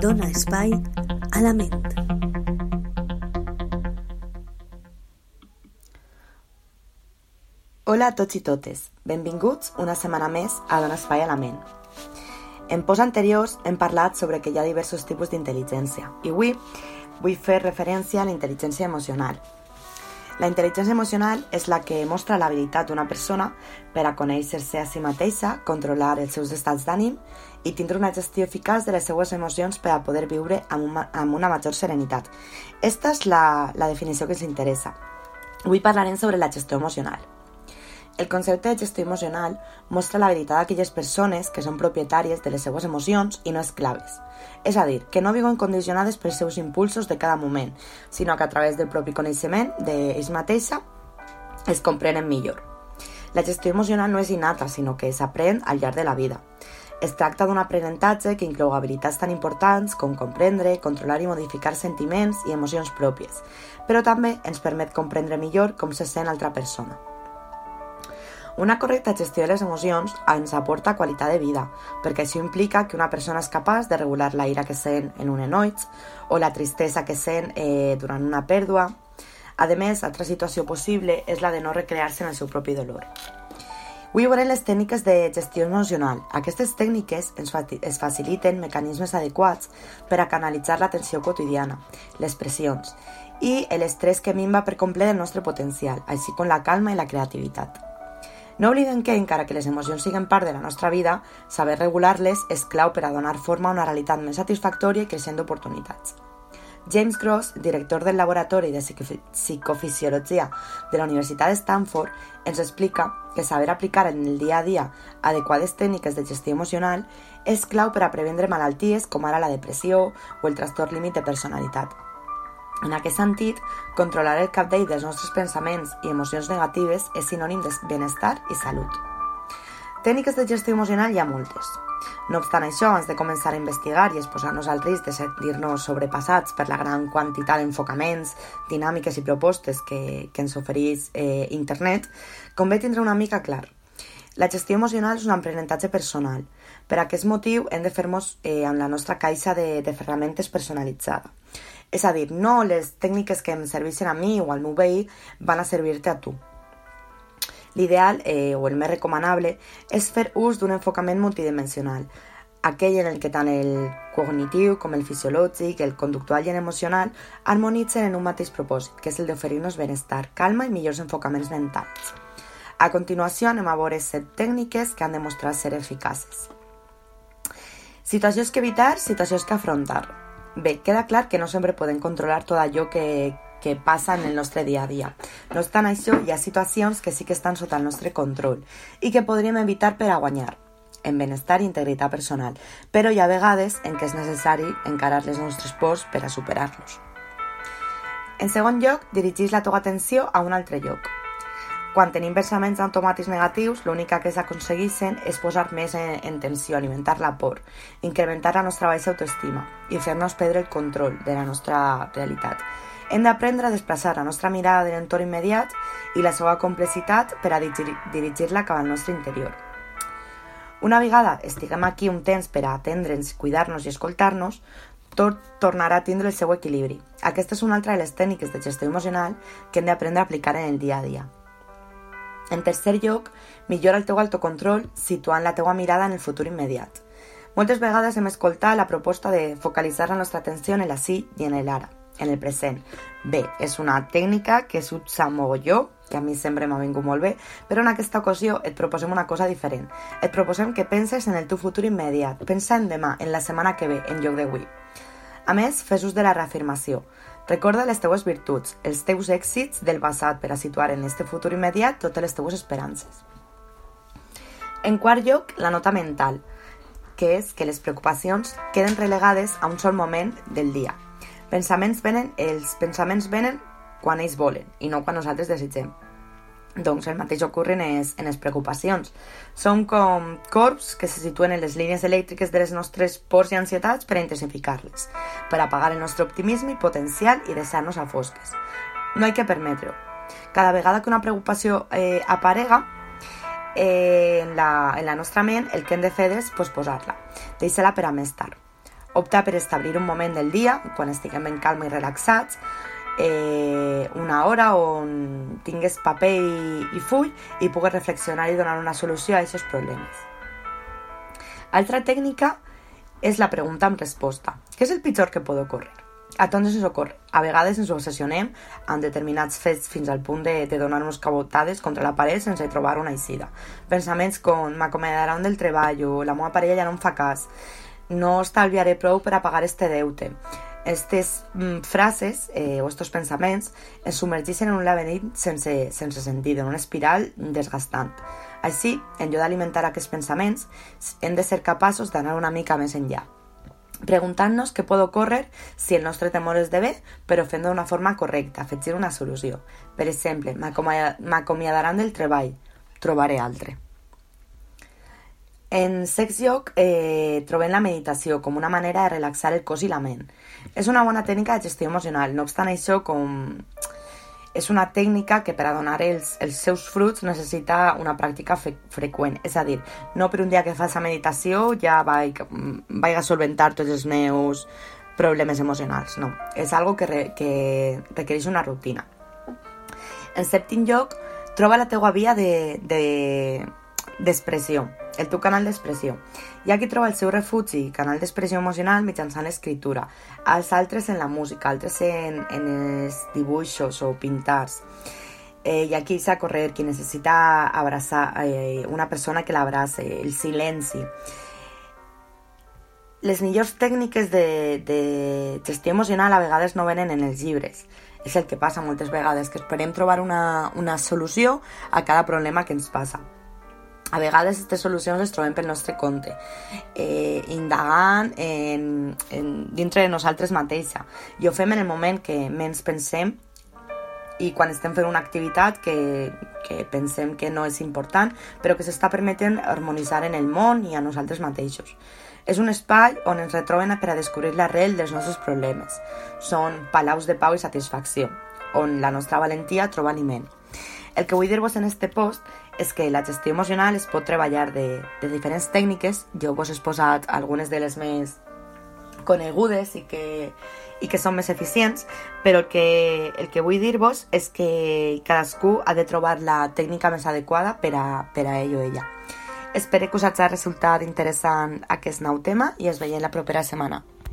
dona espai a la ment. Hola a tots i totes, benvinguts una setmana més a Dona Espai a la Ment. En posts anteriors hem parlat sobre que hi ha diversos tipus d'intel·ligència i avui vull fer referència a la intel·ligència emocional, la intel·ligència emocional és la que mostra l'habilitat d'una persona per a conèixer-se a si mateixa, controlar els seus estats d'ànim i tindre una gestió eficaç de les seues emocions per a poder viure amb una, amb una major serenitat. Esta és la, la definició que ens interessa. Avui parlarem sobre la gestió emocional. El concepte de gestió emocional mostra l'habilitat d'aquelles persones que són propietàries de les seues emocions i no esclaves. És a dir, que no viuen condicionades pels seus impulsos de cada moment, sinó que a través del propi coneixement d'ells mateixa es comprenen millor. La gestió emocional no és innata, sinó que s'aprèn al llarg de la vida. Es tracta d'un aprenentatge que inclou habilitats tan importants com comprendre, controlar i modificar sentiments i emocions pròpies, però també ens permet comprendre millor com se sent altra persona. Una correcta gestió de les emocions ens aporta qualitat de vida, perquè això implica que una persona és capaç de regular la ira que sent en un enoig o la tristesa que sent eh, durant una pèrdua. A més, altra situació possible és la de no recrear-se en el seu propi dolor. Avui veurem les tècniques de gestió emocional. Aquestes tècniques ens, es faciliten mecanismes adequats per a canalitzar la tensió quotidiana, les pressions i l'estrès que minva per complet el nostre potencial, així com la calma i la creativitat. No oblidem que, encara que les emocions siguin part de la nostra vida, saber regular-les és clau per a donar forma a una realitat més satisfactòria i creixent d'oportunitats. James Gross, director del Laboratori de Psicofisiologia de la Universitat de Stanford, ens explica que saber aplicar en el dia a dia adequades tècniques de gestió emocional és clau per a prevendre malalties com ara la depressió o el trastorn límit de personalitat. En aquest sentit, controlar el capdell dels nostres pensaments i emocions negatives és sinònim de benestar i salut. Tècniques de gestió emocional hi ha moltes. No obstant això, abans de començar a investigar i exposar-nos al risc de sentir-nos sobrepassats per la gran quantitat d'enfocaments, dinàmiques i propostes que, que ens ofereix eh, internet, convé tindre una mica clar. La gestió emocional és un aprenentatge personal. Per aquest motiu hem de fer-nos eh, amb la nostra caixa de, de ferramentes personalitzada. És a dir, no les tècniques que em serveixen a mi o al meu veí van a servir-te a tu. L'ideal, eh, o el més recomanable, és fer ús d'un enfocament multidimensional, aquell en el que tant el cognitiu com el fisiològic, el conductual i l'emocional harmonitzen en un mateix propòsit, que és el d'oferir-nos benestar, calma i millors enfocaments mentals. A continuació anem a veure set tècniques que han demostrat ser eficaces. Situacions que evitar, situacions que afrontar. Bé, queda clar que no sempre podem controlar tot allò que, que passa en el nostre dia a dia. No obstant això, hi ha situacions que sí que estan sota el nostre control i que podríem evitar per a guanyar en benestar i integritat personal, però hi ha vegades en què és necessari encarar les nostres pors per. En segon lloc, dirigis la teva atenció a un altre lloc, quan tenim pensaments automàtics negatius, l'únic que s'aconsegueixen és posar més en, en tensió, alimentar la por, incrementar la nostra baixa autoestima i fer-nos perdre el control de la nostra realitat. Hem d'aprendre a desplaçar la nostra mirada de l'entorn immediat i la seva complexitat per a dirigir-la cap al nostre interior. Una vegada estiguem aquí un temps per a atendre'ns, cuidar-nos i escoltar-nos, tot tornarà a tindre el seu equilibri. Aquesta és una altra de les tècniques de gestió emocional que hem d'aprendre a aplicar en el dia a dia. En tercer lloc, millora el teu autocontrol situant la teua mirada en el futur immediat. Moltes vegades hem escoltat la proposta de focalitzar la nostra atenció en el així i en l'ara, en el present. Bé, és una tècnica que s'usa mogolló, que a mi sempre m'ha vingut molt bé, però en aquesta ocasió et proposem una cosa diferent. Et proposem que penses en el teu futur immediat, pensa en demà, en la setmana que ve, en lloc d'avui. A més, fes ús de la reafirmació. Recorda les teues virtuts, els teus èxits del passat per a situar en este futur immediat totes les teues esperances. En quart lloc, la nota mental, que és que les preocupacions queden relegades a un sol moment del dia. Pensaments venen, els pensaments venen quan ells volen i no quan nosaltres desitgem. Doncs el mateix ocorre en les, en les preocupacions. Són com corps que se situen en les línies elèctriques de les nostres pors i ansietats per intensificar-les, per apagar el nostre optimisme i potencial i deixar-nos a fosques. No hi que permetre-ho. Cada vegada que una preocupació eh, aparega, eh, en, la, en la nostra ment, el que hem de fer és posposar-la, deixar-la per a més tard. Opta per establir un moment del dia, quan estiguem ben calma i relaxats, eh, una hora on tingues paper i, i full i pugues reflexionar i donar una solució a aquests problemes. Altra tècnica és la pregunta amb resposta. Què és el pitjor que pot ocórrer? A tots ens ocorre. A vegades ens obsessionem amb determinats fets fins al punt de, de donar-nos cabotades contra la paret sense trobar una eixida. Pensaments com m'acomiadaran del treball o la meva parella ja no em fa cas, no estalviaré prou per a pagar este deute. Aquestes mm, frases eh, o estos pensaments ens submergeixen en un laberint sense, sense sentit, en una espiral desgastant. Així, en lloc d'alimentar aquests pensaments, hem de ser capaços d'anar una mica més enllà preguntant-nos què pot ocórrer si el nostre temor és de bé, però fent d'una forma correcta, afegir una solució. Per exemple, m'acomiadaran del treball, trobaré altre. En sex lloc eh, trobem la meditació com una manera de relaxar el cos i la ment. És una bona tècnica de gestió emocional, no obstant això, com és una tècnica que per a donar els, els seus fruits necessita una pràctica fre freqüent. És a dir, no per un dia que fas la meditació ja vaig, vaig a solventar tots els meus problemes emocionals, no. És algo que, re, que requereix una rutina. En sèptim lloc, troba la teua via. De, de, el teu canal d'expressió. Hi ha qui troba el seu refugi, canal d'expressió emocional mitjançant l'escriptura, els altres en la música, altres en, en els dibuixos o pintars. Eh, hi ha qui s'ha correr, qui necessita abraçar eh, una persona que l'abrace, el silenci. Les millors tècniques de, de gestió emocional a vegades no venen en els llibres. És el que passa moltes vegades, que esperem trobar una, una solució a cada problema que ens passa a vegades aquestes solucions les trobem pel nostre compte, eh, indagant en, en, dintre de nosaltres mateixa. I ho fem en el moment que menys pensem i quan estem fent una activitat que, que pensem que no és important, però que s'està permetent harmonitzar en el món i a nosaltres mateixos. És un espai on ens retroben per a descobrir l'arrel dels nostres problemes. Són palaus de pau i satisfacció, on la nostra valentia troba aliment. El que vull dir-vos en este post és que la gestió emocional es pot treballar de, de diferents tècniques. Jo vos he posat algunes de les més conegudes i que, i que són més eficients, però el que, el que vull dir-vos és que cadascú ha de trobar la tècnica més adequada per a, per a ell o ella. Espero que us hagi resultat interessant aquest nou tema i es veiem la propera setmana.